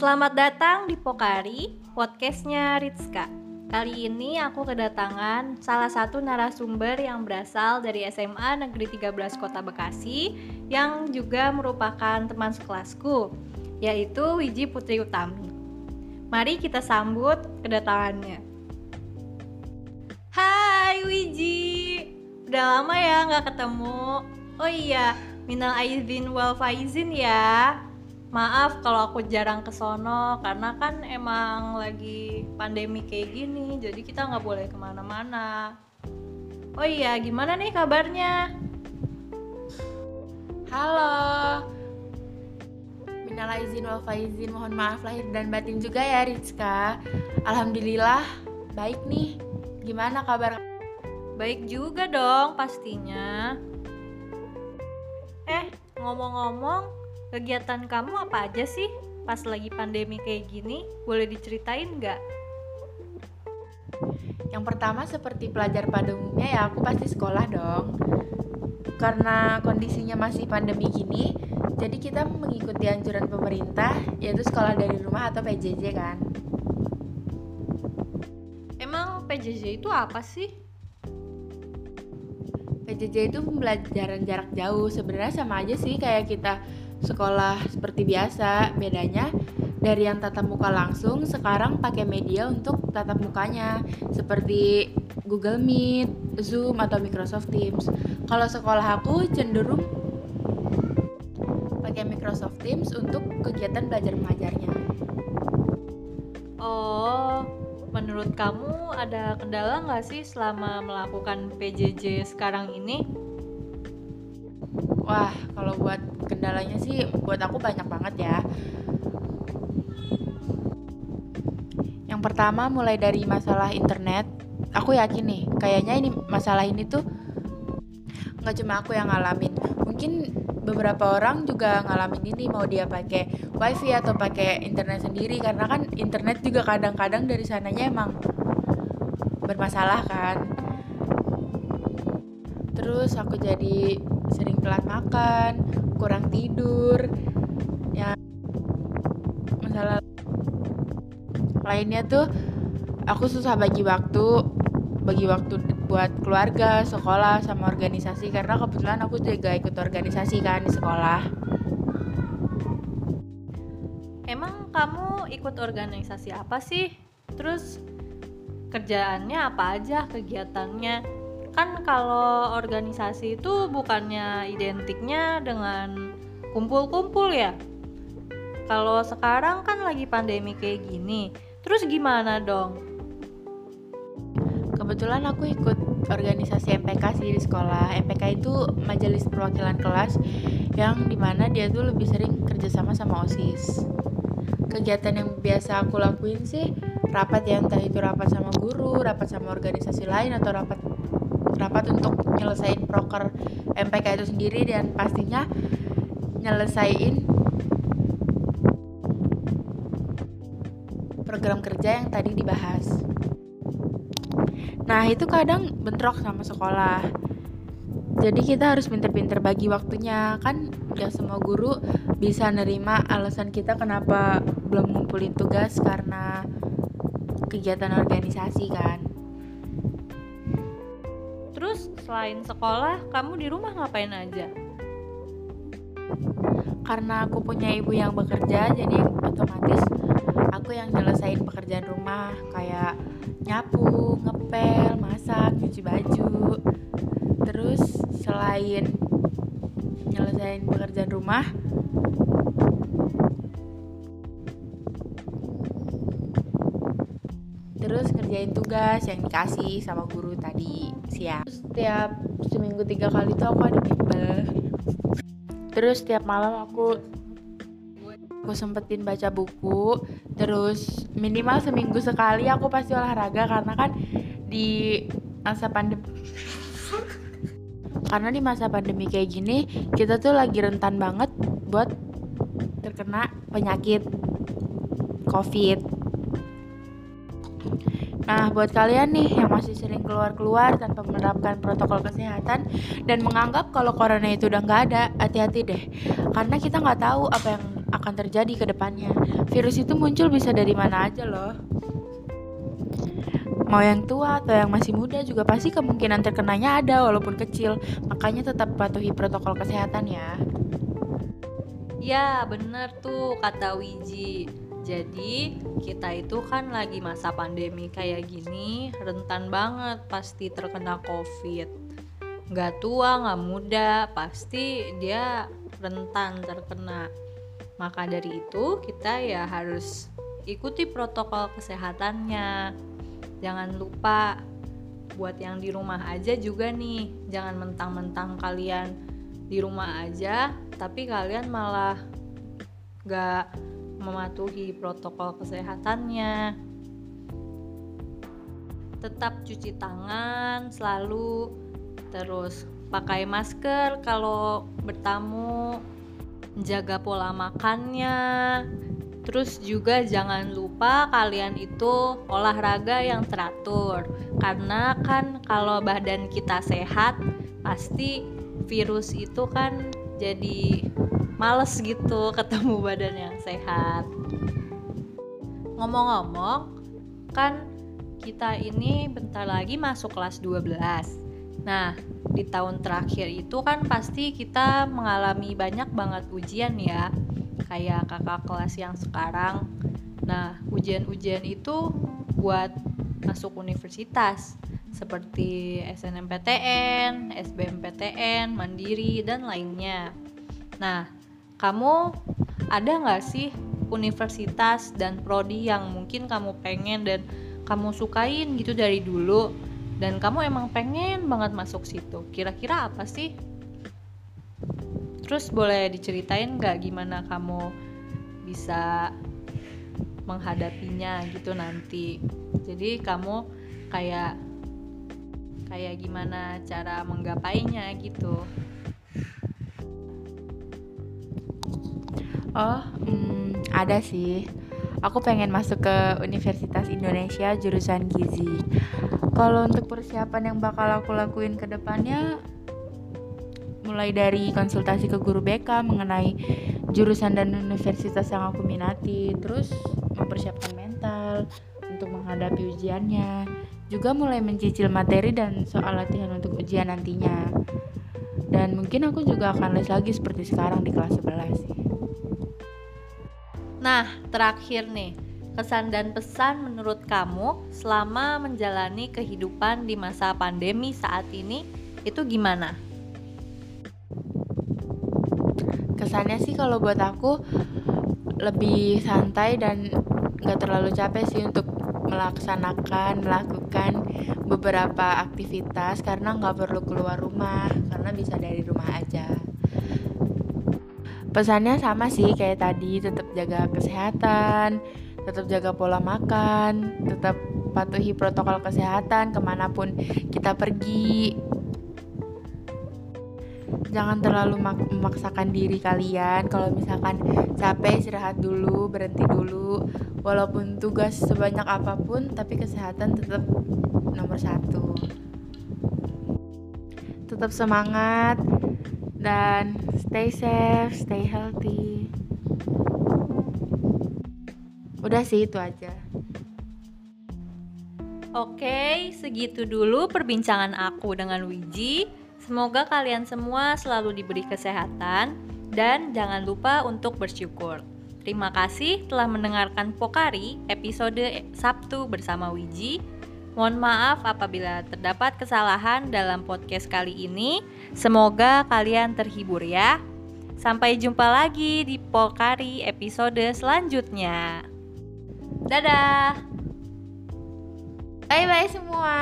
Selamat datang di Pokari, podcastnya Ritska. Kali ini aku kedatangan salah satu narasumber yang berasal dari SMA Negeri 13 Kota Bekasi yang juga merupakan teman sekelasku, yaitu Wiji Putri Utami. Mari kita sambut kedatangannya. Hai Wiji, udah lama ya nggak ketemu. Oh iya, minal aizin wal faizin ya maaf kalau aku jarang ke sono karena kan emang lagi pandemi kayak gini jadi kita nggak boleh ke mana-mana. Oh iya gimana nih kabarnya? Halo. Minal izin wal faizin mohon maaf lahir dan batin juga ya Rizka. Alhamdulillah baik nih. Gimana kabar? Baik juga dong pastinya. Eh ngomong-ngomong Kegiatan kamu apa aja sih pas lagi pandemi kayak gini? Boleh diceritain nggak? Yang pertama seperti pelajar pada umumnya ya aku pasti sekolah dong. Karena kondisinya masih pandemi gini, jadi kita mengikuti anjuran pemerintah yaitu sekolah dari rumah atau PJJ kan. Emang PJJ itu apa sih? PJJ itu pembelajaran jarak jauh. Sebenarnya sama aja sih kayak kita sekolah seperti biasa bedanya dari yang tatap muka langsung sekarang pakai media untuk tatap mukanya seperti Google Meet, Zoom atau Microsoft Teams. Kalau sekolah aku cenderung pakai Microsoft Teams untuk kegiatan belajar mengajarnya. Oh, menurut kamu ada kendala nggak sih selama melakukan PJJ sekarang ini? Wah, kalau buat kendalanya sih buat aku banyak banget ya. Yang pertama mulai dari masalah internet. Aku yakin nih, kayaknya ini masalah ini tuh nggak cuma aku yang ngalamin. Mungkin beberapa orang juga ngalamin ini mau dia pakai wifi atau pakai internet sendiri karena kan internet juga kadang-kadang dari sananya emang bermasalah kan terus aku jadi sering telat makan kurang tidur ya masalah lainnya tuh aku susah bagi waktu bagi waktu buat keluarga, sekolah, sama organisasi karena kebetulan aku juga ikut organisasi kan di sekolah. Emang kamu ikut organisasi apa sih? Terus kerjaannya apa aja kegiatannya? Kan kalau organisasi itu bukannya identiknya dengan kumpul-kumpul ya? Kalau sekarang kan lagi pandemi kayak gini terus gimana dong? Kebetulan aku ikut organisasi MPK sih di sekolah. MPK itu majelis perwakilan kelas yang di mana dia tuh lebih sering kerjasama sama OSIS. Kegiatan yang biasa aku lakuin sih rapat ya entah itu rapat sama guru, rapat sama organisasi lain atau rapat rapat untuk nyelesain proker MPK itu sendiri dan pastinya nyelesain program kerja yang tadi dibahas. Nah, itu kadang bentrok sama sekolah. Jadi kita harus pinter-pinter bagi waktunya. Kan gak semua guru bisa nerima alasan kita kenapa belum ngumpulin tugas karena kegiatan organisasi kan. Terus selain sekolah, kamu di rumah ngapain aja? Karena aku punya ibu yang bekerja, jadi otomatis aku yang nyelesain pekerjaan rumah kayak nyapu, ngepel, masak, cuci baju. Terus selain nyelesain pekerjaan rumah, ngerjain tugas yang dikasih sama guru tadi siap setiap seminggu tiga kali tuh aku ada bimbel. Terus setiap malam aku aku sempetin baca buku. Terus minimal seminggu sekali aku pasti olahraga karena kan di masa pandemi karena di masa pandemi kayak gini kita tuh lagi rentan banget buat terkena penyakit covid Nah, buat kalian nih yang masih sering keluar-keluar tanpa menerapkan protokol kesehatan dan menganggap kalau corona itu udah nggak ada, hati-hati deh. Karena kita nggak tahu apa yang akan terjadi ke depannya. Virus itu muncul bisa dari mana aja loh. Mau yang tua atau yang masih muda juga pasti kemungkinan terkenanya ada walaupun kecil. Makanya tetap patuhi protokol kesehatan ya. Ya, bener tuh kata Wiji. Jadi, kita itu kan lagi masa pandemi kayak gini, rentan banget pasti terkena COVID. Nggak tua, nggak muda, pasti dia rentan terkena. Maka dari itu, kita ya harus ikuti protokol kesehatannya. Jangan lupa buat yang di rumah aja juga nih, jangan mentang-mentang kalian di rumah aja tapi kalian malah gak mematuhi protokol kesehatannya. Tetap cuci tangan selalu terus pakai masker kalau bertamu jaga pola makannya. Terus juga jangan lupa kalian itu olahraga yang teratur. Karena kan kalau badan kita sehat pasti virus itu kan jadi males gitu ketemu badan yang sehat. Ngomong-ngomong kan kita ini bentar lagi masuk kelas 12 nah di tahun terakhir itu kan pasti kita mengalami banyak banget ujian ya kayak kakak kelas yang sekarang. Nah ujian-ujian itu buat masuk universitas seperti SNMPTN, SBMPTN, Mandiri, dan lainnya. Nah, kamu ada nggak sih universitas dan prodi yang mungkin kamu pengen dan kamu sukain gitu dari dulu? Dan kamu emang pengen banget masuk situ. Kira-kira apa sih? Terus boleh diceritain nggak gimana kamu bisa menghadapinya gitu nanti? Jadi kamu kayak kayak gimana cara menggapainya gitu. Oh hmm, ada sih. Aku pengen masuk ke Universitas Indonesia jurusan gizi. Kalau untuk persiapan yang bakal aku lakuin ke depannya mulai dari konsultasi ke guru BK mengenai jurusan dan universitas yang aku minati terus mempersiapkan mental untuk menghadapi ujiannya juga mulai mencicil materi dan soal latihan untuk ujian nantinya. Dan mungkin aku juga akan les lagi seperti sekarang di kelas 11 sih. Nah, terakhir nih, kesan dan pesan menurut kamu selama menjalani kehidupan di masa pandemi saat ini itu gimana? Kesannya sih kalau buat aku lebih santai dan gak terlalu capek sih untuk melaksanakan melakukan beberapa aktivitas karena nggak perlu keluar rumah karena bisa dari rumah aja. Pesannya sama sih kayak tadi tetap jaga kesehatan tetap jaga pola makan tetap patuhi protokol kesehatan ke mana pun kita pergi jangan terlalu memaksakan diri kalian. Kalau misalkan capek istirahat dulu berhenti dulu. Walaupun tugas sebanyak apa pun tapi kesehatan tetap nomor satu. Tetap semangat dan stay safe stay healthy. Udah sih itu aja. Oke, segitu dulu perbincangan aku dengan Wiji. Semoga kalian semua selalu diberi kesehatan dan jangan lupa untuk bersyukur. Terima kasih telah mendengarkan Pokari episode Sabtu bersama Wiji. Mohon maaf apabila terdapat kesalahan dalam podcast kali ini. Semoga kalian terhibur ya. Sampai jumpa lagi di Pokari episode selanjutnya. Dadah. Bye bye semua.